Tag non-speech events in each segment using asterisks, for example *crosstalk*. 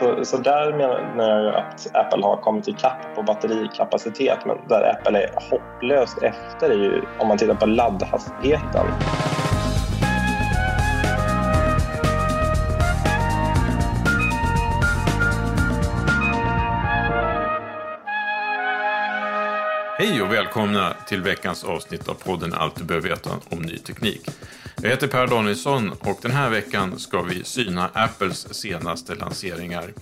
Så, så där menar jag att Apple har kommit ikapp på batterikapacitet men där Apple är hopplöst efter är ju om man tittar på laddhastigheten. Välkomna till veckans avsnitt av podden Allt du behöver veta om ny teknik. Jag heter Per Danielsson och den här veckan ska vi syna Apples senaste lanseringar.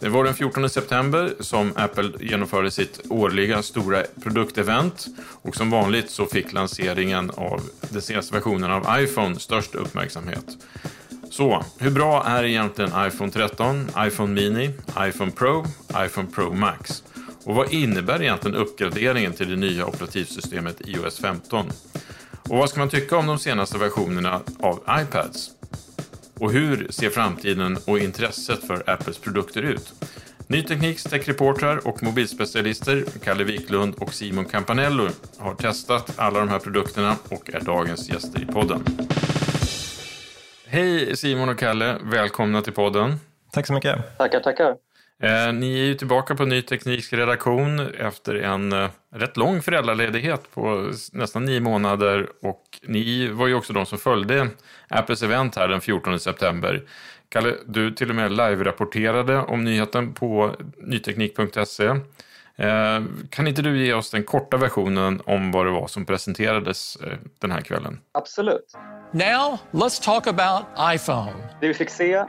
Det var den 14 september som Apple genomförde sitt årliga stora produktevent och som vanligt så fick lanseringen av den senaste versionen av iPhone störst uppmärksamhet. Så, hur bra är egentligen iPhone 13, iPhone Mini, iPhone Pro, iPhone Pro Max? Och vad innebär egentligen uppgraderingen till det nya operativsystemet iOS 15? Och vad ska man tycka om de senaste versionerna av iPads? Och hur ser framtiden och intresset för Apples produkter ut? Ny Tekniks techreportrar och mobilspecialister Kalle Wiklund och Simon Campanello har testat alla de här produkterna och är dagens gäster i podden. Hej Simon och Kalle, välkomna till podden. Tack så mycket. Tackar, tackar. Eh, ni är ju tillbaka på Ny Tekniks redaktion efter en eh, rätt lång föräldraledighet på nästan nio månader och ni var ju också de som följde Apples event här den 14 september. Kalle, du till och med live-rapporterade om nyheten på nyteknik.se. Eh, kan inte du ge oss den korta versionen om vad det var som presenterades den här kvällen? Absolut. Now, let's talk about iPhone. Det vi fick se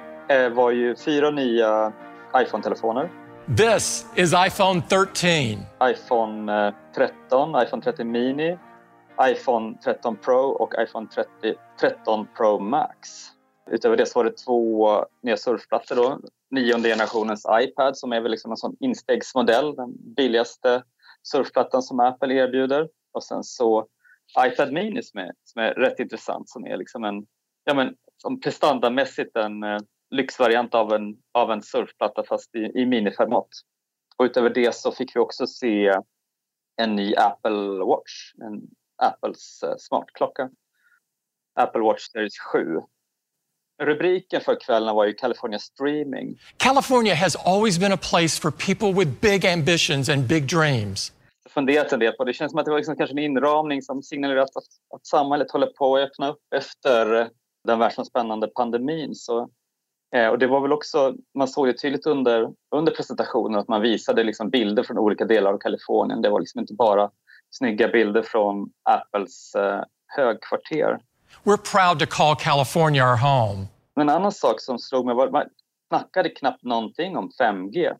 var ju fyra nya iPhone-telefoner. This is iPhone 13. iPhone eh, 13, iPhone 13 Mini, iPhone 13 Pro och iPhone 30, 13 Pro Max. Utöver det så var det två nya surfplattor då. Nionde generationens iPad som är väl liksom en sån instegsmodell, den billigaste surfplattan som Apple erbjuder. Och sen så iPad Mini som är, som är rätt intressant som är liksom en, ja men som prestandamässigt en eh, lyxvariant av en, av en surfplatta fast i, i miniformat. Och utöver det så fick vi också se en ny Apple Watch, en Apples eh, smartklocka. Apple Watch Series 7. Rubriken för kvällen var ju California Streaming. California has always been a place for people with big ambitions and big dreams. Jag funderat en del på det. Känns som att det var liksom kanske en inramning som signalerar att, att, samhället håller på att öppna upp efter den världsomspännande pandemin. Så, och det var väl också, man såg ju tydligt under, under presentationen att man visade liksom bilder från olika delar av Kalifornien. Det var liksom inte bara snygga bilder från Apples eh, högkvarter. We're proud to call California our home. Men en annan sak som slog mig var att man snackade knappt någonting om 5G.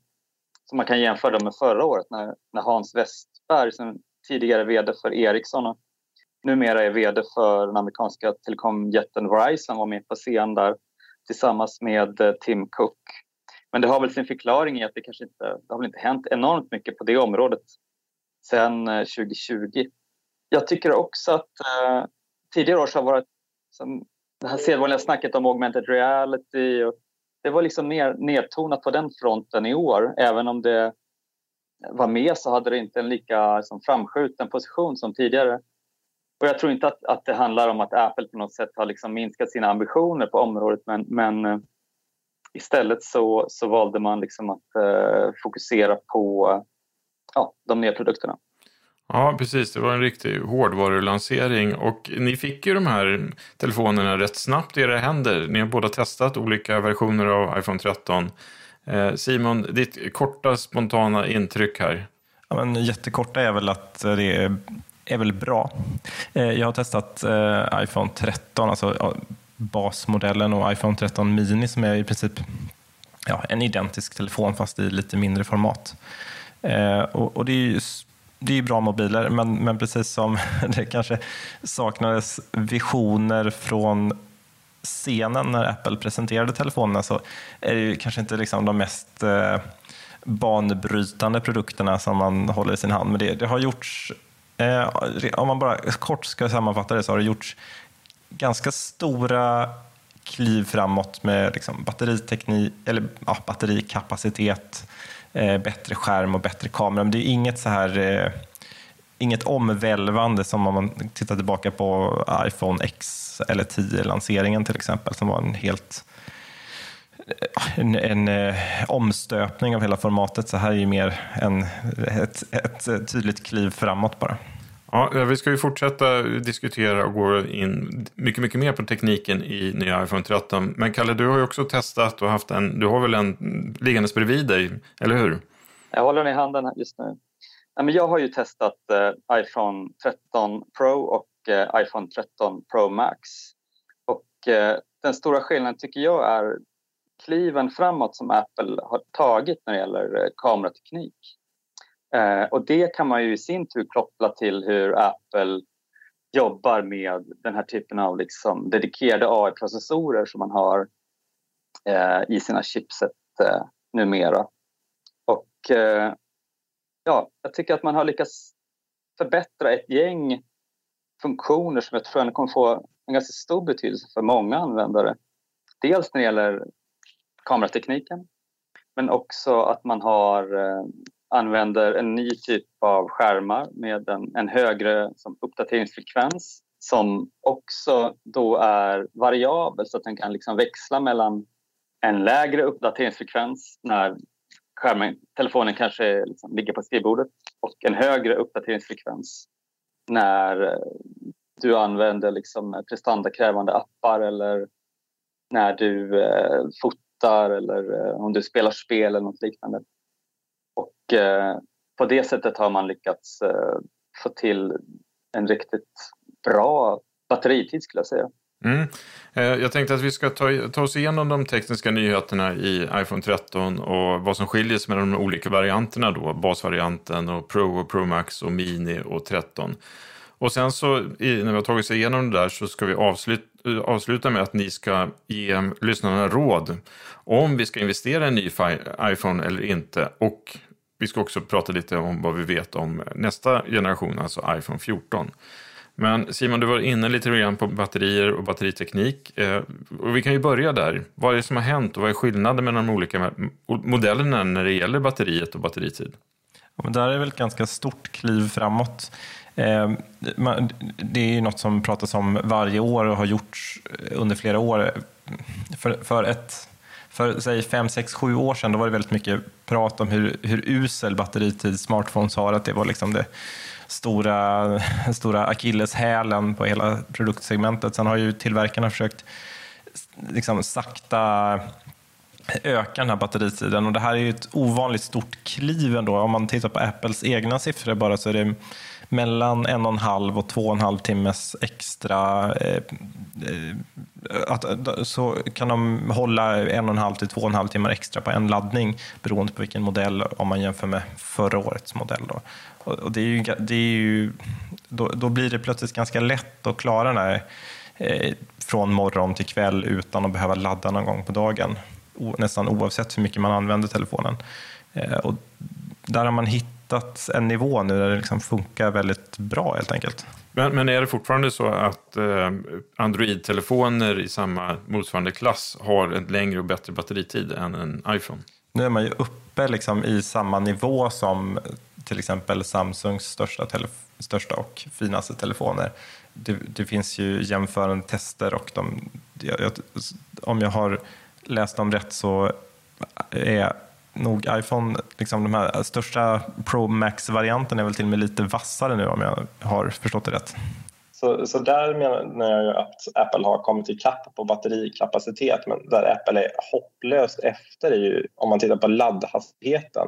Som man kan jämföra med förra året när, när Hans Westberg, som tidigare vd för Ericsson och numera är vd för den amerikanska telekomjätten Verizon, var med på scen där tillsammans med eh, Tim Cook. Men det har väl sin förklaring i att det kanske inte det har väl inte hänt enormt mycket på det området sedan 2020. Eh, jag tycker också att eh, tidigare år så har varit som, det här sedvanliga snacket om augmented reality. Och det var liksom mer nedtonat på den fronten i år. Även om det var med så hade det inte en lika liksom, framskjuten position som tidigare. Och jag tror inte att, att det handlar om att Apple på något sätt har liksom minskat sina ambitioner på området men, men eh, istället så, så valde man liksom att eh, fokusera på ja, de nya produkterna. Ja, precis. Det var en riktig hårdvarulansering och ni fick ju de här telefonerna rätt snabbt i era händer. Ni har båda testat olika versioner av iPhone 13. Eh, Simon, ditt korta spontana intryck här? Ja, men jättekorta är väl att det är, är väl bra. Eh, jag har testat eh, iPhone 13, alltså basmodellen och iPhone 13 Mini som är i princip ja, en identisk telefon fast i lite mindre format. Eh, och, och det är ju det är bra mobiler, men, men precis som *laughs* det kanske saknades visioner från scenen när Apple presenterade telefonerna så är det kanske inte liksom de mest banbrytande produkterna som man håller i sin hand. Men det, det har gjorts, Eh, om man bara kort ska sammanfatta det, så har det gjorts ganska stora kliv framåt med liksom batteriteknik, eller ja, batterikapacitet, eh, bättre skärm och bättre kamera. Men det är inget så här eh, inget omvälvande som om man tittar tillbaka på iPhone X eller 10-lanseringen till exempel som var en helt eh, en, en eh, omstöpning av hela formatet. Så här är ju mer en, ett, ett tydligt kliv framåt bara. Ja, vi ska ju fortsätta diskutera och gå in mycket, mycket mer på tekniken i nya iPhone 13. Men Kalle, du har ju också testat och haft en, du har väl en liggandes bredvid dig, eller hur? Jag håller den i handen just nu. Jag har ju testat eh, iPhone 13 Pro och eh, iPhone 13 Pro Max. Och eh, den stora skillnaden tycker jag är kliven framåt som Apple har tagit när det gäller kamerateknik. Eh, och det kan man ju i sin tur koppla till hur Apple jobbar med den här typen av liksom dedikerade AI-processorer som man har eh, i sina chipset eh, numera. Och eh, ja, jag tycker att man har lyckats förbättra ett gäng funktioner som jag tror kommer få en ganska stor betydelse för många användare. Dels när det gäller kameratekniken men också att man har eh, använder en ny typ av skärmar med en, en högre som uppdateringsfrekvens som också då är variabel så att den kan liksom växla mellan en lägre uppdateringsfrekvens när skärmen, telefonen kanske liksom ligger på skrivbordet och en högre uppdateringsfrekvens när eh, du använder liksom eh, prestandakrävande appar eller när du eh, fotar eller eh, om du spelar spel eller något liknande. Och eh, på det sättet har man lyckats eh, få till en riktigt bra batteritid skulle jag säga. Mm. Eh, jag tänkte att vi ska ta, ta oss igenom de tekniska nyheterna i iPhone 13 och vad som skiljer sig mellan de olika varianterna då, basvarianten och Pro och Pro Max och Mini och 13. Och sen så när vi har tagit oss igenom det där så ska vi avsluta, eh, avsluta med att ni ska ge lyssnarna råd om vi ska investera i en ny iPhone eller inte och vi ska också prata lite om vad vi vet om nästa generation, alltså iPhone 14. Men Simon, du var inne lite grann på batterier och batteriteknik. Eh, och vi kan ju börja där. Vad är det som har hänt och vad är skillnaden mellan de olika modellerna när det gäller batteriet och batteritid? Ja, men där är väl ett ganska stort kliv framåt. Eh, det är ju något som pratas om varje år och har gjorts under flera år. För ett för säg 5, 6, 7 år sedan då var det väldigt mycket prat om hur, hur usel batteritid smartphones har, att det var liksom det stora, *laughs* stora akilleshälen på hela produktsegmentet. Sen har ju tillverkarna försökt liksom sakta öka den här batteritiden och det här är ju ett ovanligt stort kliv ändå. Om man tittar på Apples egna siffror bara så är det mellan en och en halv och två och en halv timmes extra eh, eh, att, så kan de hålla en och en halv till två och en halv timmar extra på en laddning beroende på vilken modell om man jämför med förra årets modell. Då. Och det är ju, det är ju, då, då, blir det plötsligt ganska lätt att klara den här eh, från morgon till kväll utan att behöva ladda någon gång på dagen. O, nästan oavsett hur mycket man använder telefonen. Eh, och där har man hittat hittat en nivå nu där det liksom funkar väldigt bra helt enkelt. Men, men är det fortfarande så att eh, Android-telefoner i samma motsvarande klass har en längre och bättre batteritid än en iPhone? Nu är man ju uppe liksom i samma nivå som till exempel Samsungs största, största och finaste telefoner. Det, det, finns ju jämförande tester och de, jag, om jag har läst dem rätt så är nog iPhone, liksom de här största Pro Max-varianten är väl till och med lite vassare nu om jag har förstått det rätt. Så, så där menar jag ju att Apple har kommit ikapp på batterikapacitet men där Apple är hopplöst efter är ju om man tittar på laddhastigheten.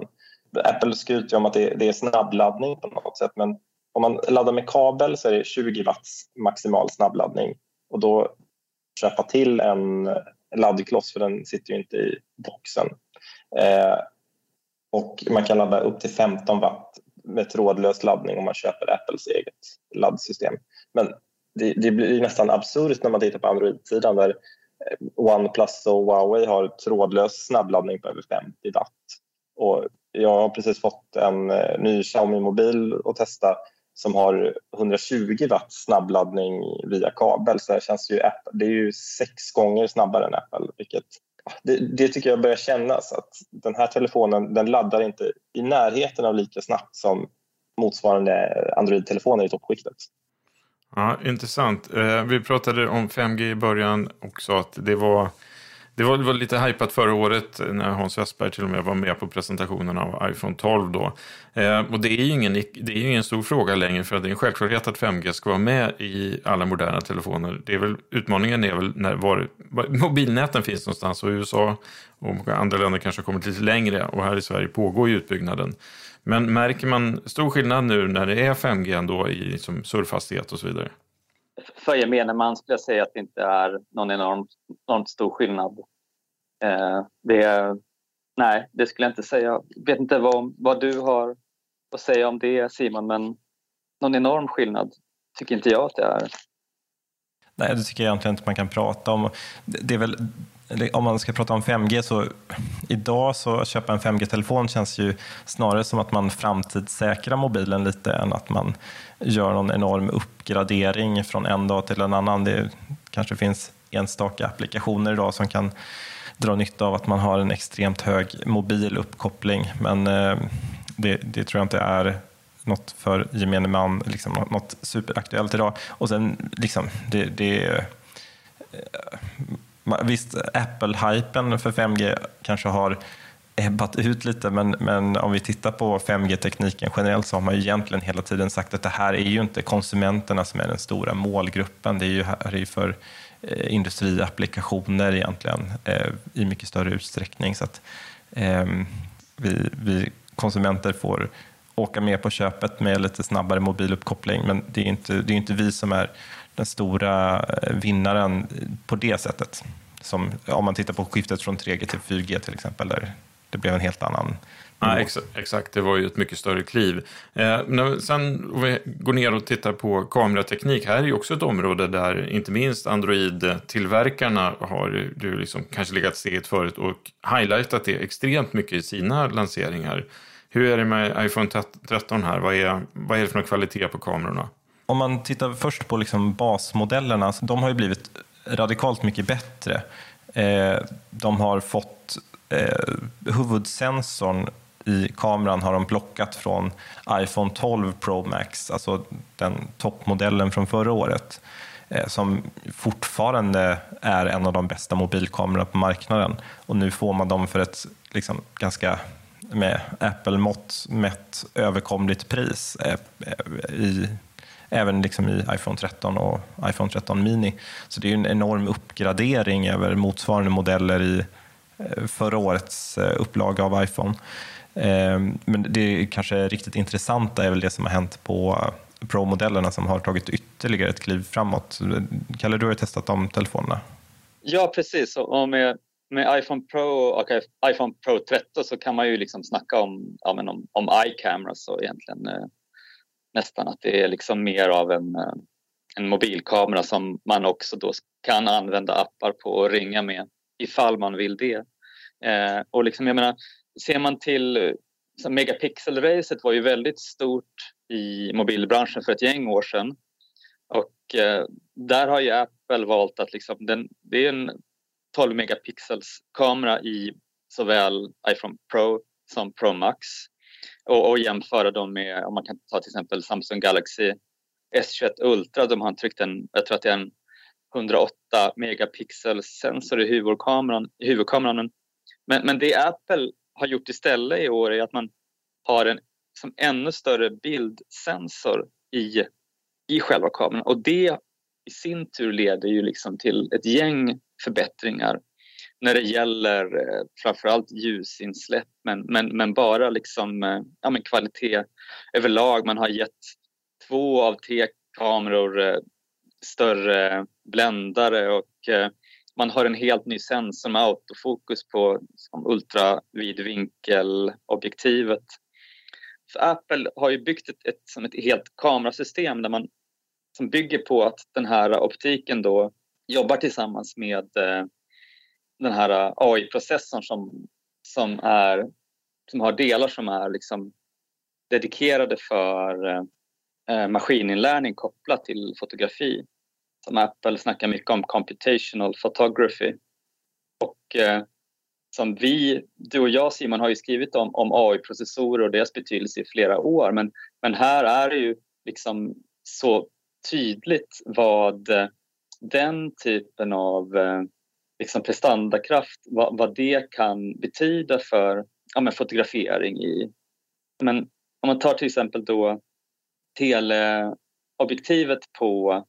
Apple skryter ju om att det, det är snabbladdning på något sätt men om man laddar med kabel så är det 20 watts maximal snabbladdning och då köpa till en laddkloss för den sitter ju inte i boxen. Eh, och man kan ladda upp till 15 watt med trådlös laddning om man köper Apples eget laddsystem. Men det, det blir nästan absurt när man tittar på Android-sidan där eh, OnePlus och Huawei har trådlös snabbladdning på över 50 watt. Och jag har precis fått en eh, ny Xiaomi-mobil att testa som har 120 watt snabbladdning via kabel. Så det, känns ju, det är ju sex gånger snabbare än Apple. Vilket, det, det, tycker jag börjar kännas att den här telefonen den laddar inte i närheten av lika snabbt som motsvarande Android-telefoner i toppskiktet. Ja, intressant. Eh, vi pratade om 5G i början och sa att det var det var, det var lite hypat förra året när Hans Westberg till och med var med på presentationen av iPhone 12 då. Eh, och det är ju ingen, det är ingen stor fråga längre för det är en självklarhet att 5G ska vara med i alla moderna telefoner. Det är väl, utmaningen är väl när var, mobilnäten finns någonstans och USA och andra länder kanske har kommit lite längre och här i Sverige pågår ju utbyggnaden. Men märker man stor skillnad nu när det är 5G ändå i liksom surfhastighet och så vidare? För gemene man skulle jag säga att det inte är någon enormt, enormt stor skillnad. Eh, det, nej, det skulle jag inte säga. Jag vet inte vad, vad du har att säga om det Simon, men någon enorm skillnad tycker inte jag att det är. Nej, det tycker jag egentligen inte man kan prata om. Det är väl, om man ska prata om 5G så idag så att köpa en 5G-telefon känns ju snarare som att man framtidssäkrar mobilen lite än att man gör någon enorm uppgradering från en dag till en annan. Det kanske finns enstaka applikationer idag som kan dra nytta av att man har en extremt hög mobil uppkoppling men eh, det, det tror jag inte är något för gemene man, liksom, något superaktuellt idag. Och sen, liksom, det, det eh, Visst, Apple-hypen för 5G kanske har ebbat ut lite, men, men om vi tittar på 5G-tekniken generellt så har man ju egentligen hela tiden sagt att det här är ju inte konsumenterna som är den stora målgruppen. Det är ju, här är för eh, industriapplikationer egentligen eh, i mycket större utsträckning. Så att eh, vi, vi konsumenter får åka med på köpet med lite snabbare mobiluppkoppling, men det är inte, det är inte vi som är den stora eh, vinnaren på det sättet. Som, om man tittar på skiftet från 3G till 4G till exempel, där det blev en helt annan Ja, exakt, det var ju ett mycket större kliv. Eh, sen om vi går ner och tittar på kamerateknik, här är ju också ett område där inte minst Android-tillverkarna har du liksom kanske legat steget förut och highlightat det extremt mycket i sina lanseringar. Hur är det med iPhone 13 här? Vad är, vad är det för någon kvalitet på kamerorna? Om man tittar först på liksom basmodellerna, de har ju blivit radikalt mycket bättre. Eh, de har fått eh, huvudsensorn i kameran har de plockat från iPhone 12 Pro Max, alltså den toppmodellen från förra året, eh, som fortfarande är en av de bästa mobilkamerorna på marknaden. Och nu får man dem för ett liksom, ganska med Apple-mått mätt överkomligt pris eh, eh, i även liksom i iPhone 13 och iPhone 13 Mini. Så det är en enorm uppgradering över motsvarande modeller i eh, förra årets upplaga av iPhone. Men det kanske riktigt intressanta är väl det som har hänt på Pro-modellerna som har tagit ytterligare ett kliv framåt. Kalle, du har ju testat de telefonerna. Ja, precis. Och med, med iPhone Pro och iPhone Pro 13 så kan man ju liksom snacka om, ja, men om, om iCameras och egentligen eh, nästan att det är liksom mer av en, eh, en mobilkamera som man också då kan använda appar på och ringa med ifall man vill det. Eh, och liksom, jag menar, ser man till eh, så megapixel-racet var ju väldigt stort i mobilbranschen för ett gäng år sedan. Och eh, där har ju Apple valt att liksom, den, det är en 12 megapixels kamera i såväl iPhone Pro som Pro Max och, och jämföra dem med, om man kan ta till exempel Samsung Galaxy S21 Ultra, de har tryckt en, jag tror att det är en 108 megapixels sensor i huvudkameran. I huvudkameran. Men, men det Apple har gjort istället i år är att man har en som ännu större bildsensor i, i själva kameran och det i sin tur leder ju liksom till ett gäng förbättringar när det gäller eh, framförallt ljusinsläpp men, men, men bara liksom, eh, ja, men kvalitet överlag. Man har gett två av tre kameror eh, större bländare och eh, man har en helt ny sensor med autofokus på ultravidvinkelobjektivet. Så Apple har ju byggt ett, ett, som ett helt kamerasystem där man, som bygger på att den här optiken då jobbar tillsammans med eh, den här eh, AI-processorn som, som, är, som har delar som är liksom dedikerade för eh, maskininlärning kopplat till fotografi. Som Apple snackar mycket om, computational photography. Och eh, som vi, du och jag Simon, har ju skrivit om, om AI-processorer och deras betydelse i flera år. Men, men här är det ju liksom så tydligt vad den typen av eh, liksom prestandakraft, vad, vad det kan betyda för ja, men fotografering i... Men om man tar till exempel då teleobjektivet på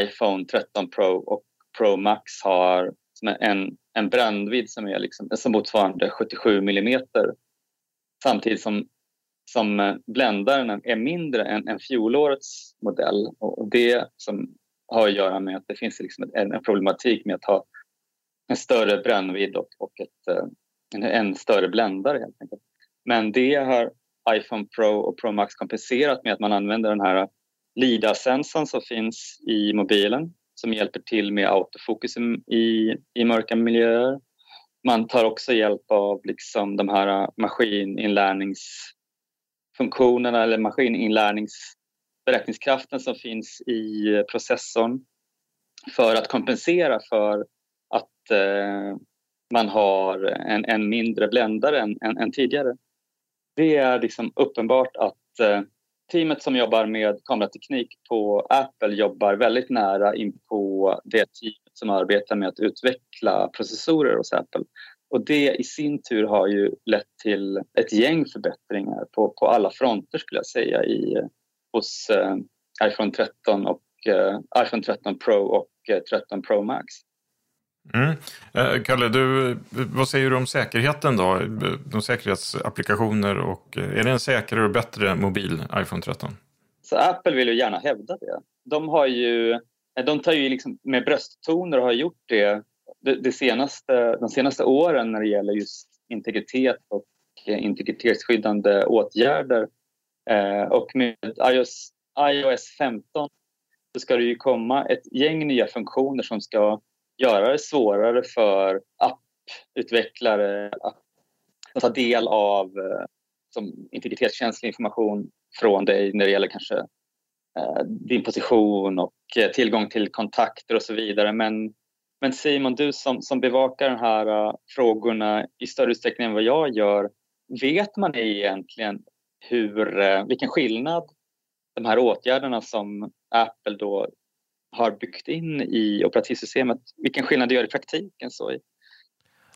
iPhone 13 Pro och Pro Max har en, en brännvidd som är liksom, som motsvarande 77 millimeter samtidigt som, som bländaren är mindre än, än fjolårets modell. Och det som har att göra med att det finns liksom en, en problematik med att ha en större brännvidd och, och ett, eh, en, en, större bländare helt enkelt. Men det har iPhone Pro och Pro Max kompenserat med att man använder den här eh, LIDA-sensorn som finns i mobilen som hjälper till med autofokus i, i mörka miljöer. Man tar också hjälp av liksom de här eh, maskininlärningsfunktionerna eller maskininlärnings beräkningskraften som finns i eh, processorn för att kompensera för att eh, man har en, en mindre bländare än, än, än, tidigare. Det är liksom uppenbart att eh, teamet som jobbar med kamerateknik på Apple jobbar väldigt nära in på det teamet som arbetar med att utveckla processorer hos Apple. Och det i sin tur har ju lett till ett gäng förbättringar på, på alla fronter skulle jag säga i, hos eh, iPhone 13 och eh, iPhone 13 Pro och eh, 13 Pro Max. Mm. Eh, Kalle, du, vad säger du om säkerheten då? De säkerhetsapplikationer och är det en säkrare och bättre mobil iPhone 13? Så Apple vill ju gärna hävda det. De har ju, de tar ju liksom med brösttoner och har gjort det, det, det senaste, de senaste åren när det gäller just integritet och integritetsskyddande åtgärder. Eh, och med iOS, iOS 15 så ska det ju komma ett gäng nya funktioner som ska göra det svårare för apputvecklare att ta del av eh, som integritetskänslig information från dig när det gäller kanske eh, din position och eh, tillgång till kontakter och så vidare. Men, men Simon, du som, som bevakar de här eh, frågorna i större utsträckning än vad jag gör, vet man egentligen hur, eh, vilken skillnad de här åtgärderna som Apple då har byggt in i operativsystemet, vilken skillnad det gör i praktiken. Så.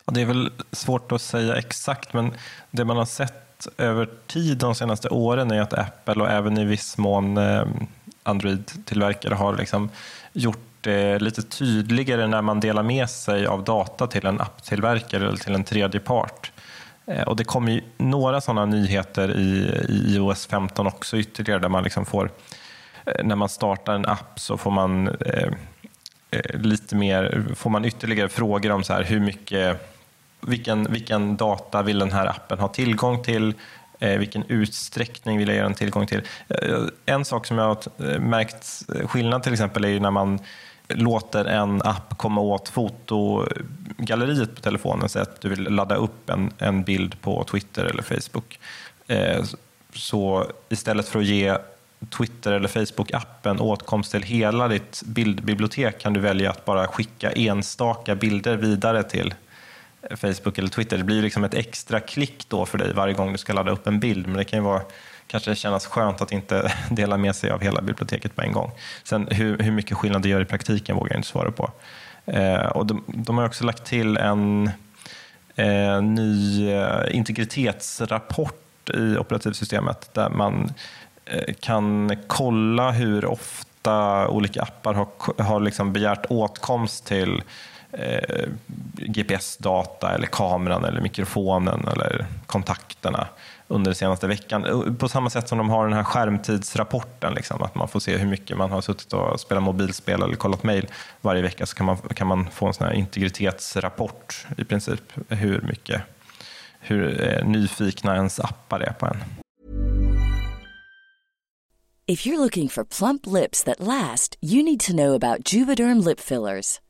Ja, det är väl svårt att säga exakt, men det man har sett över tid de senaste åren är att Apple och även i viss mån eh, Android-tillverkare har liksom gjort det lite tydligare när man delar med sig av data till en apptillverkare eller till en tredje part. Eh, och det kommer några sådana nyheter i, i iOS 15 också ytterligare där man liksom får eh, när man startar en app så får man eh, eh, lite mer, får man ytterligare frågor om så här, hur mycket, vilken, vilken data vill den här appen ha tillgång till? vilken utsträckning vill jag ge den tillgång till? En sak som jag har märkt skillnad till exempel är när man låter en app komma åt fotogalleriet på telefonen, så att du vill ladda upp en, en bild på Twitter eller Facebook Eh, så istället för att ge Twitter eller Facebook-appen åtkomst till hela ditt bildbibliotek kan du välja att bara skicka enstaka bilder vidare till Facebook eller Twitter. Det blir liksom ett extra klick då för dig varje gång du ska ladda upp en bild, men det kan ju vara kanske det kännas skönt att inte *laughs* dela med sig av hela biblioteket på en gång. Sen hur, hur mycket skillnad det gör i praktiken vågar jag inte svara på. Eh, och de, de, har också lagt till en eh, ny eh, integritetsrapport i operativsystemet där man eh, kan kolla hur ofta olika appar har, har liksom begärt åtkomst till eh, GPS-data eller kameran eller mikrofonen eller kontakterna under den senaste veckan. På samma sätt som de har den här skärmtidsrapporten, liksom, att man får se hur mycket man har suttit och spelat mobilspel eller kollat mejl varje vecka, så kan man, kan man få en sån här integritetsrapport i princip, hur mycket hur eh, nyfikna ens appar är på en. If you're looking for plump lips that last, you need to know about Juvederm lip fillers.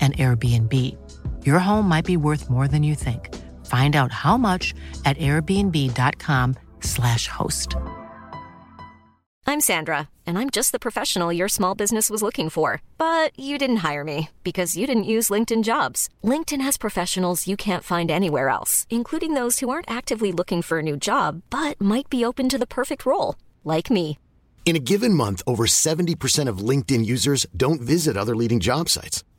an Airbnb. Your home might be worth more than you think. Find out how much at airbnb.com/slash host. I'm Sandra, and I'm just the professional your small business was looking for. But you didn't hire me because you didn't use LinkedIn jobs. LinkedIn has professionals you can't find anywhere else, including those who aren't actively looking for a new job, but might be open to the perfect role, like me. In a given month, over 70% of LinkedIn users don't visit other leading job sites.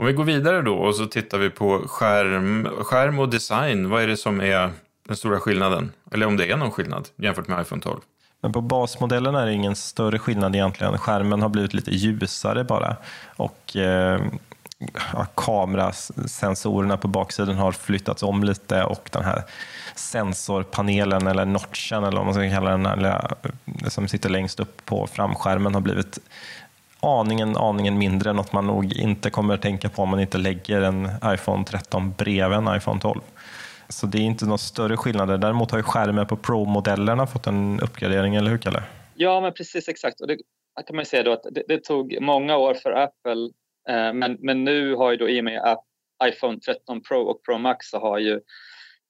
Om vi går vidare då och så tittar vi på skärm, skärm och design. Vad är det som är den stora skillnaden? Eller om det är någon skillnad jämfört med iPhone 12? Men på basmodellen är det ingen större skillnad egentligen. Skärmen har blivit lite ljusare bara. Och eh, ja, kamerasensorerna på baksidan har flyttats om lite och den här sensorpanelen eller notchen eller vad man ska kalla den, eller, eh, som sitter längst upp på framskärmen har blivit aningen, aningen mindre, något man nog inte kommer tänka på om man inte lägger en iPhone 13 bredvid en iPhone 12. Så det är inte några större skillnader. Däremot har ju skärmen på Pro-modellerna fått en uppgradering, eller hur Kalle? Ja, men precis exakt. Och det kan man säga då att det, det tog många år för Apple, eh, men, men nu har ju då i och med att iPhone 13 Pro och Pro Max så har ju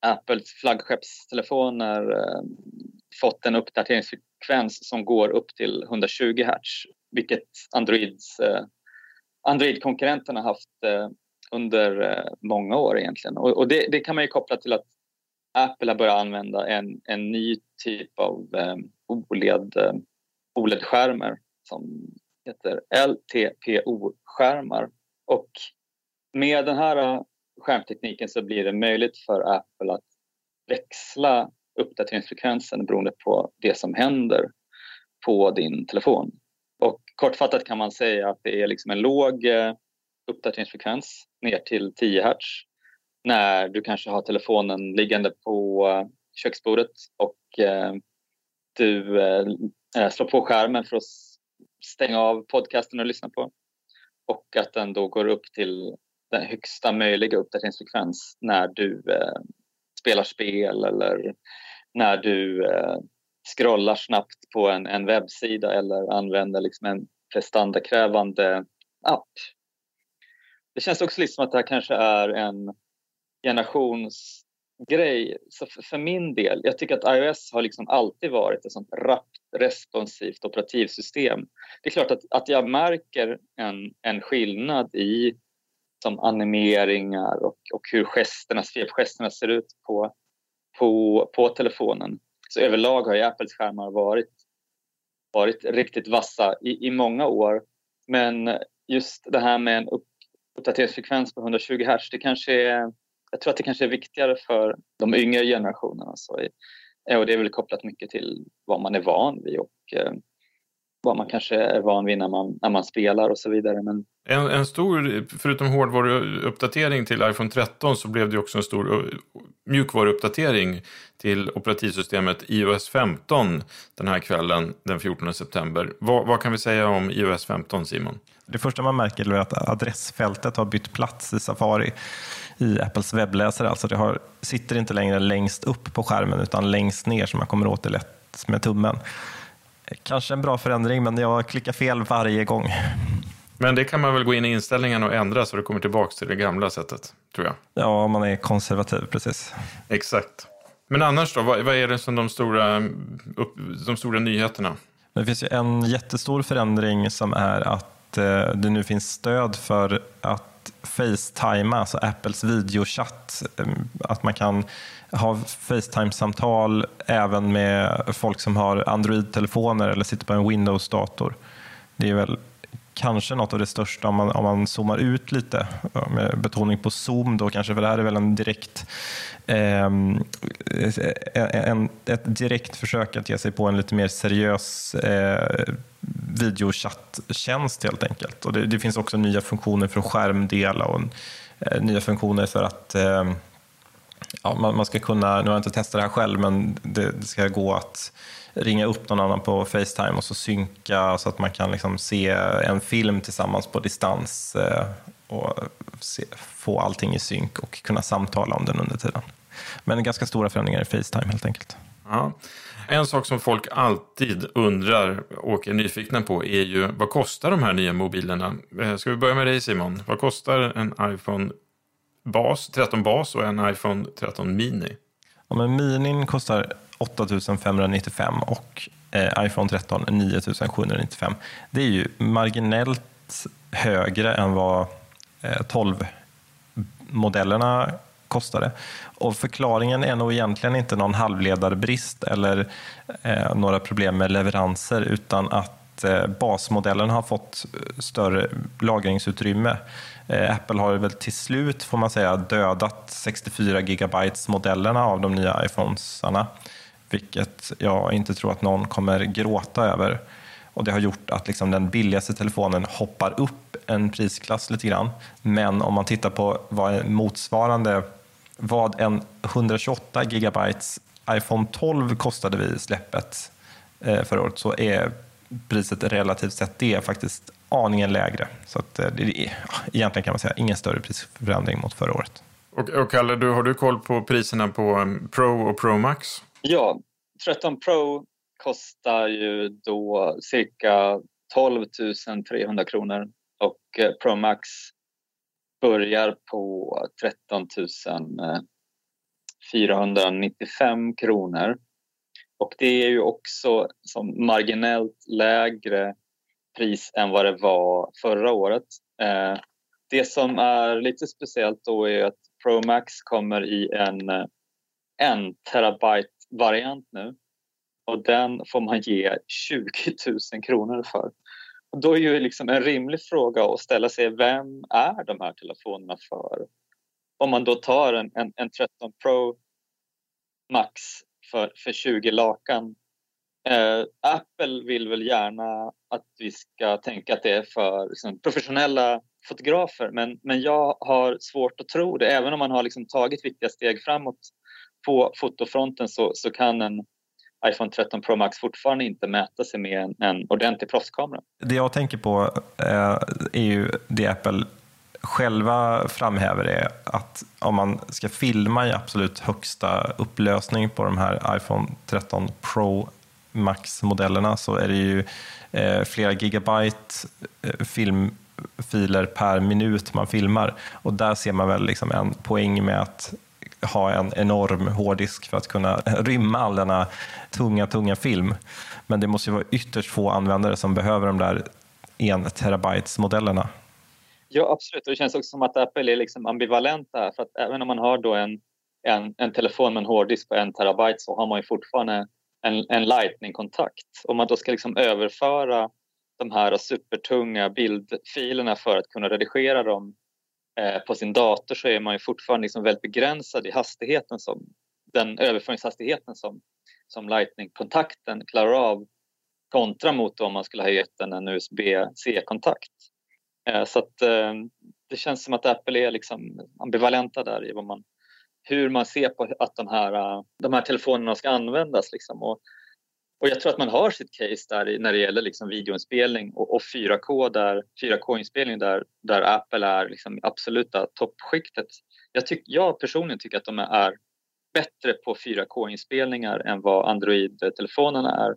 Apples flaggskeppstelefoner eh, fått en uppdateringsfrekvens som går upp till 120 Hz, vilket Androids, eh, Android-konkurrenterna haft eh, under eh, många år egentligen. Och, och det, det, kan man ju koppla till att Apple har börjat använda en, en ny typ av eh, OLED, eh, OLED-skärmar som heter LTPO-skärmar. Och med den här eh, skärmtekniken så blir det möjligt för Apple att växla uppdateringsfrekvensen beroende på det som händer på din telefon. Och kortfattat kan man säga att det är liksom en låg eh, uppdateringsfrekvens ner till 10 Hz när du kanske har telefonen liggande på eh, köksbordet och eh, du eh, slår på skärmen för att stänga av podcasten och lyssna på. Och att den då går upp till den högsta möjliga uppdateringsfrekvens när du spelar spel eller när du eh, scrollar snabbt på en, en webbsida eller använder liksom en prestandakrävande app. Det känns också liksom som att det här kanske är en generationsgrej. Så för, för min del, jag tycker att iOS har liksom alltid varit ett sånt rappt, responsivt operativsystem. Det är klart att, att jag märker en, en skillnad i som animeringar och, och hur gesterna, svepgesterna ser ut på på, på telefonen. Så överlag har ju Apples skärmar varit, varit riktigt vassa i, i många år. Men just det här med en uppdateringsfrekvens på 120 Hz, det kanske är, jag tror att det kanske är viktigare för de yngre generationerna. Så, eh, och det är väl kopplat mycket till vad man är van vid och eh, vad man kanske är van vid när man, när man spelar och så vidare. Men... En, en stor, förutom hårdvaruuppdatering till iPhone 13 så blev det också en stor mjukvaruuppdatering till operativsystemet iOS 15 den här kvällen den 14 september. Vad, vad kan vi säga om iOS 15 Simon? Det första man märker är att adressfältet har bytt plats i Safari i Apples webbläsare. Alltså det har, sitter inte längre längst upp på skärmen utan längst ner så man kommer åt det lätt med tummen. Kanske en bra förändring, men jag klickar fel varje gång. Men det kan man väl gå in i inställningarna och ändra så det kommer tillbaka till det gamla sättet, tror jag. Ja, om man är konservativ, precis. Exakt. Men annars då, vad, vad är det som de stora, upp, de stora nyheterna? Det finns ju en jättestor förändring som är att eh, det nu finns stöd för att Facetime, alltså Apples videochatt, ehm, att man kan ha Facetime-samtal även med folk som har Android-telefoner eller sitter på en Windows-dator. Det är väl kanske något av det största om man, om man zoomar ut lite, med betoning på zoom då kanske, för det här är väl en direkt, ehm, eh, en, ett direkt försök att ge sig på en lite mer seriös eh, videochatttjänst helt enkelt. Och det, det, finns också nya funktioner för att skärmdela och eh, nya funktioner för att eh, ja, man, man, ska kunna, nu har jag inte testat det här själv, men det, det, ska gå att ringa upp någon annan på Facetime och så synka så att man kan liksom se en film tillsammans på distans eh, och se, få allting i synk och kunna samtala om den under tiden. Men ganska stora förändringar i Facetime helt enkelt. Ja. En sak som folk alltid undrar och är nyfikna på är ju vad kostar de här nya mobilerna? Eh, ska vi börja med dig Simon? Vad kostar en iPhone bas, 13 bas och en iPhone 13 Mini. Ja, men Minin kostar 8 595 och eh, iPhone 13 9 795. Det är ju marginellt högre än vad eh, 12-modellerna kostade. Och förklaringen är nog egentligen inte någon halvledarbrist eller eh, några problem med leveranser utan att eh, basmodellen har fått eh, större lagringsutrymme. Eh, Apple har väl till slut, får man säga, dödat 64 gigabytes modellerna av de nya iPhonesarna, vilket jag inte tror att någon kommer gråta över. Och Det har gjort att liksom den billigaste telefonen hoppar upp en prisklass lite grann. Men om man tittar på vad motsvarande, vad en 128 gigabytes iPhone 12 kostade vid släppet eh, förra året, så är priset relativt sett det faktiskt aningen lägre. Så att, eh, det är egentligen kan man säga ingen större prisförändring mot förra året. Och, och Kalle, du, har du koll på priserna på eh, Pro och Pro Max? Ja, 13 Pro kostar ju då cirka 12 300 kronor och eh, Pro Max börjar på 13 495 kronor. Och det är ju också som marginellt lägre pris än vad det var förra året. Eh, det som är lite speciellt då är att Pro Max kommer i en eh, en terabyte variant nu och den får man ge 20 000 kronor för. Och då är ju liksom en rimlig fråga att ställa sig, vem är de här telefonerna för? Om man då tar en, en, en 13 Pro Max för, för 20 lakan. Eh, Apple vill väl gärna att vi ska tänka att det är för liksom, professionella fotografer men, men jag har svårt att tro det. Även om man har liksom tagit viktiga steg framåt på fotofronten så, så kan en iPhone 13 Pro Max fortfarande inte mäta sig med en, en ordentlig proffskamera. Det jag tänker på eh, är ju det Apple själva framhäver är att om man ska filma i absolut högsta upplösning på de här iPhone 13 Pro Max-modellerna så är det ju eh, flera gigabyte eh, filmfiler per minut man filmar. Och där ser man väl liksom en poäng med att ha en enorm hårddisk för att kunna *laughs* rymma all denna tunga, tunga film. Men det måste ju vara ytterst få användare som behöver de där en terabytes modellerna. Ja, absolut. Och det känns också som att Apple är liksom ambivalenta. För att även om man har då en, en, en telefon med en hårddisk på en terabyte så har man ju fortfarande en, en lightning-kontakt. Om man då ska liksom överföra de här supertunga bildfilerna för att kunna redigera dem Eh, på sin dator så är man ju fortfarande liksom väldigt begränsad i hastigheten som, den överföringshastigheten som, som Lightning-kontakten klarar av kontra mot om man skulle ha gett den en USB-C-kontakt. Eh, så att eh, det känns som att Apple är liksom ambivalenta där i vad man, hur man ser på att de här, de här telefonerna ska användas. Liksom. Och och jag tror att man har sitt case där när det gäller liksom videoinspelning och, och 4K där, 4K-inspelning där, där Apple är liksom absoluta toppskiktet. Jag, tyck, jag personligen tycker att de är bättre på 4K-inspelningar än vad Android-telefonerna är.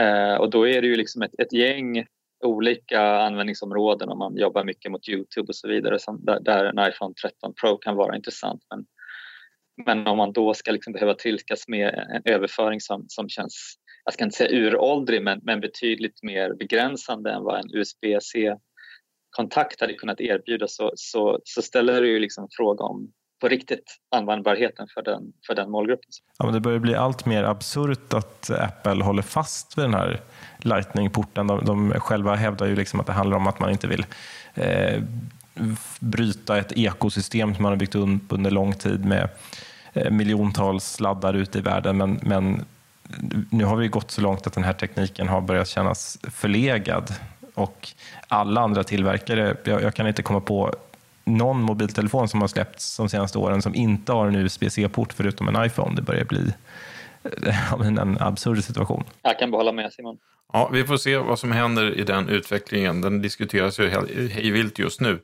Eh, och då är det ju liksom ett, ett, gäng olika användningsområden om man jobbar mycket mot Youtube och så vidare som, där, där en iPhone 13 Pro kan vara intressant. Men, men om man då ska liksom behöva trilskas med en överföring som, som känns jag ska inte säga uråldrig, men, men betydligt mer begränsande än vad en USB-C-kontakt hade kunnat erbjuda så, så, så ställer det ju liksom fråga om på riktigt användbarheten för den, för den målgruppen. Ja, men det börjar bli allt mer absurt att Apple håller fast vid den här Lightning-porten. De, de själva hävdar ju liksom att det handlar om att man inte vill eh, bryta ett ekosystem som man har byggt upp under lång tid med eh, miljontals sladdar ute i världen. Men, men nu har vi gått så långt att den här tekniken har börjat kännas förlegad och alla andra tillverkare, jag, jag kan inte komma på någon mobiltelefon som har släppts de senaste åren som inte har en USB-C-port förutom en iPhone. Det börjar bli *laughs* en absurd situation. Jag kan behålla med Simon. Ja, vi får se vad som händer i den utvecklingen. Den diskuteras ju hejvilt just nu.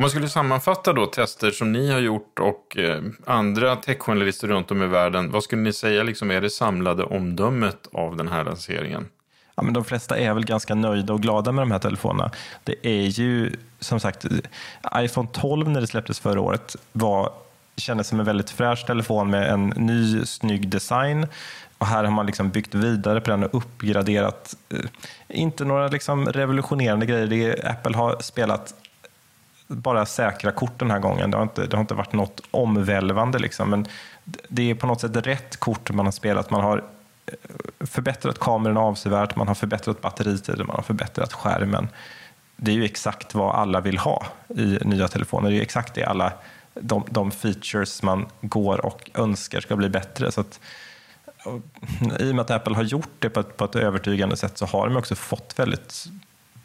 Om man skulle sammanfatta då tester som ni har gjort och eh, andra techjournalister runt om i världen, vad skulle ni säga liksom är det samlade omdömet av den här lanseringen? Ja, men de flesta är väl ganska nöjda och glada med de här telefonerna. Det är ju som sagt, iPhone 12 när det släpptes förra året var, kändes som en väldigt fräsch telefon med en ny snygg design. Och här har man liksom byggt vidare på den och uppgraderat. Eh, inte några liksom revolutionerande grejer. Det Apple har spelat bara säkra kort den här gången. Det har inte, det har inte varit något omvälvande, liksom. men det är på något sätt rätt kort man har spelat. Man har eh, förbättrat kameran avsevärt, man har förbättrat batteritiden, man har förbättrat skärmen. Det är ju exakt vad alla vill ha i nya telefoner. Det är exakt det alla de, de features man går och önskar ska bli bättre. Så att, I och med att Apple har gjort det på ett, på ett övertygande sätt så har de också fått väldigt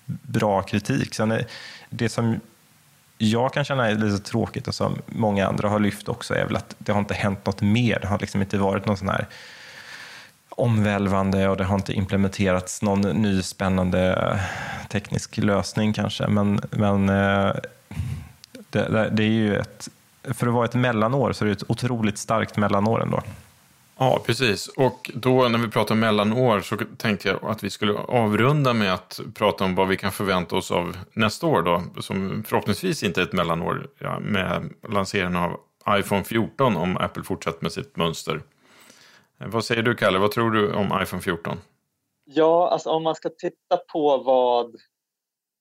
bra kritik. Sen är det som jag kan känna är lite tråkigt och som många andra har lyft också är väl att det har inte hänt något mer. Det har liksom inte varit någon sån här omvälvande och det har inte implementerats någon ny spännande eh, teknisk lösning kanske. Men, men eh, det, det är ju ett, för att vara ett mellanår så är det ett otroligt starkt mellanår ändå. Ja, precis. Och då när vi pratar mellanår så tänkte jag att vi skulle avrunda med att prata om vad vi kan förvänta oss av nästa år då, som förhoppningsvis inte är ett mellanår ja, med lanseringen av iPhone 14 om Apple fortsätter med sitt mönster. Vad säger du Kalle, vad tror du om iPhone 14? Ja, alltså om man ska titta på vad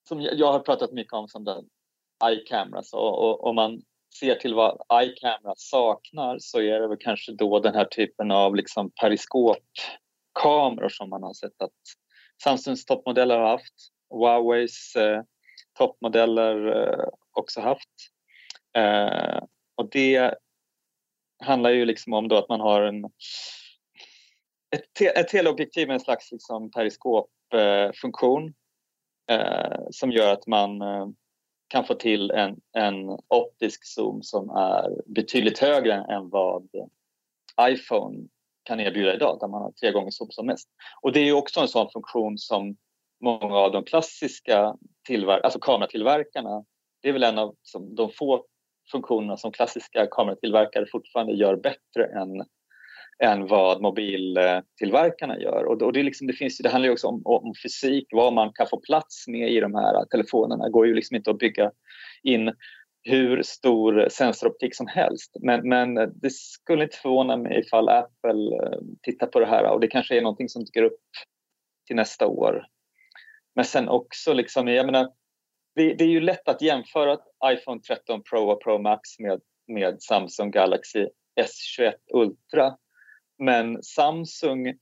som jag har pratat mycket om som den iCameras och om man ser till vad iCamera saknar så är det väl kanske då den här typen av liksom periskopkameror som man har sett att Samsungs toppmodeller har haft, Huaweis eh, toppmodeller eh, också haft. Eh, och det handlar ju liksom om då att man har en, ett, te, ett teleobjektiv med en slags liksom periskopfunktion eh, som gör att man eh, kan få till en, en optisk zoom som är betydligt högre än vad iPhone kan erbjuda idag där man har tre gånger zoom som mest. Och det är också en sån funktion som många av de klassiska tillver- alltså kameratillverkarna, det är väl en av de få funktionerna som klassiska kameratillverkare fortfarande gör bättre än, än vad mobiltillverkarna gör. Och, det, liksom, det, finns, det handlar ju också om, om, fysik, vad man kan få plats med i de här telefonerna. Det går ju liksom inte att bygga in hur stor sensoroptik som helst. Men, men det skulle inte förvåna mig ifall Apple eh, tittar på det här och det kanske är någonting som dyker upp till nästa år. Men sen också, liksom, jag menar, det, det, är ju lätt att jämföra iPhone 13 Pro och Pro Max med, med Samsung Galaxy S21 Ultra. Men Samsung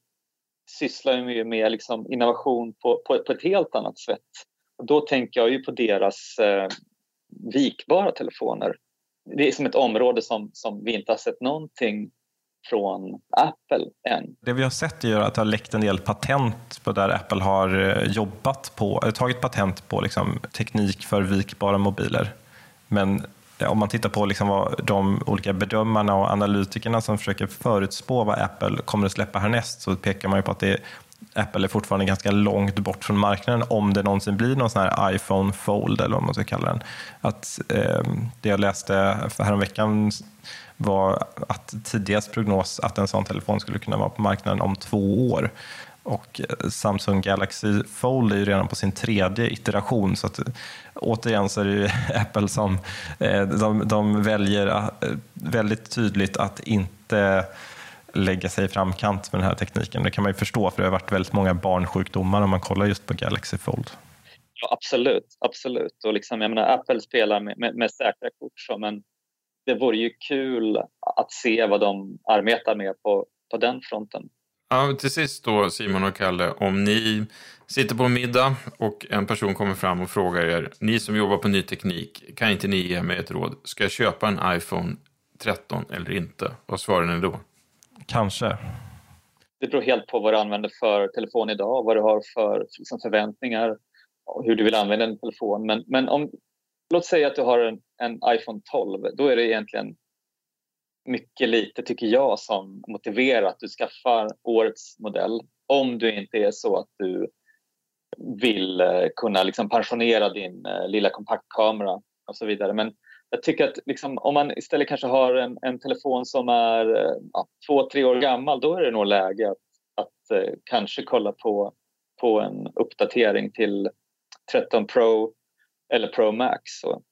sysslar ju med liksom innovation på, på, på, ett helt annat sätt. Och då tänker jag ju på deras eh, vikbara telefoner. Det är som ett område som, som vi inte har sett någonting från Apple än. Det vi har sett är att det har läckt en del patent på där Apple har eh, jobbat på, eh, tagit patent på liksom, teknik för vikbara mobiler. Men om man tittar på liksom vad de olika bedömarna och analytikerna som försöker förutspå vad Apple kommer att släppa härnäst så pekar man ju på att det Apple är fortfarande ganska långt bort från marknaden om det någonsin blir någon sån här iPhone Fold eller vad man ska kalla den. Att, eh, det jag läste häromveckan var att tidigast prognos att en sån telefon skulle kunna vara på marknaden om två år. Och eh, Samsung Galaxy Fold är ju redan på sin tredje iteration så att eh, återigen så är det ju *laughs* Apple som eh, de, de väljer väldigt tydligt att inte lägga sig i framkant med den här tekniken. Det kan man ju förstå för det har varit väldigt många barnsjukdomar om man kollar just på Galaxy Fold. Ja, absolut, absolut. Och liksom, jag menar, Apple spelar med, med, med säkra kort så, men det vore ju kul att se vad de arbetar med på, på den fronten. Ja, till sist då Simon och Kalle, om ni sitter på en middag och en person kommer fram och frågar er, ni som jobbar på ny teknik, kan inte ni ge mig ett råd? Ska jag köpa en iPhone 13 eller inte? Vad svarar ni då? Kanske. Det beror helt på vad du använder för telefon idag, vad du har för liksom, förväntningar och hur du vill använda en telefon. Men, men om, låt säga att du har en, en iPhone 12, då är det egentligen mycket lite, tycker jag, som motiverar att du skaffar årets modell. Om du inte är så att du vill eh, kunna liksom pensionera din eh, lilla kompaktkamera och så vidare. Men jag tycker att liksom, om man istället kanske har en, en telefon som är eh, ja, två, tre år gammal, då är det nog läge att, att eh, kanske kolla på, på en uppdatering till 13 Pro eller Pro Max. Så,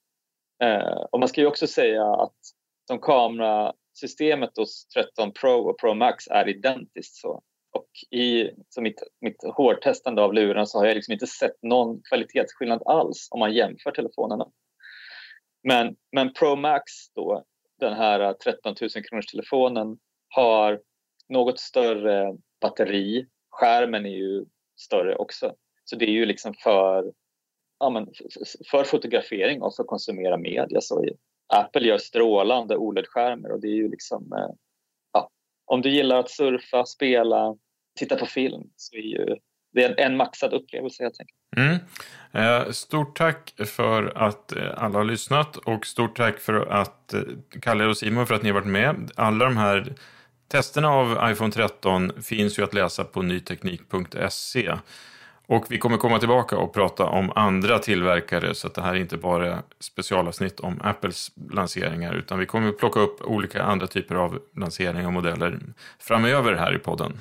eh, och man ska ju också säga att som kamerasystemet hos 13 Pro och Pro Max är identiskt. Så. Och i så mitt, mitt hårdtestande av luren så har jag liksom inte sett någon kvalitetsskillnad alls om man jämför telefonerna. Men, men Pro Max då, den här 13 000 kronors telefonen har något större batteri. Skärmen är ju större också. Så det är ju liksom för, ja men, för fotografering och för att konsumera media. Så Apple gör strålande OLED-skärmar och det är ju liksom... Eh, om du gillar att surfa, spela, titta på film så är ju det är en, maxad upplevelse helt enkelt. Mm. Eh, stort tack för att eh, alla har lyssnat och stort tack för att eh, Kalle och Simon för att ni har varit med. Alla de här Testerna av iPhone 13 finns ju att läsa på nyteknik.se. Och vi kommer komma tillbaka och prata om andra tillverkare så att det här är inte bara specialavsnitt om Apples lanseringar utan vi kommer plocka upp olika andra typer av lanseringar och modeller framöver här i podden.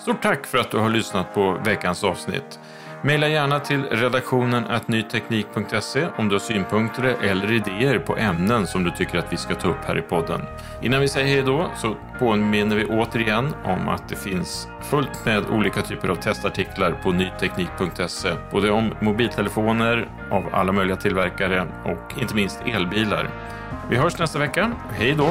Stort tack för att du har lyssnat på veckans avsnitt. Maila gärna till redaktionen nyteknik.se om du har synpunkter eller idéer på ämnen som du tycker att vi ska ta upp här i podden. Innan vi säger hej då så påminner vi återigen om att det finns fullt med olika typer av testartiklar på nyteknik.se. Både om mobiltelefoner av alla möjliga tillverkare och inte minst elbilar. Vi hörs nästa vecka. Hej då!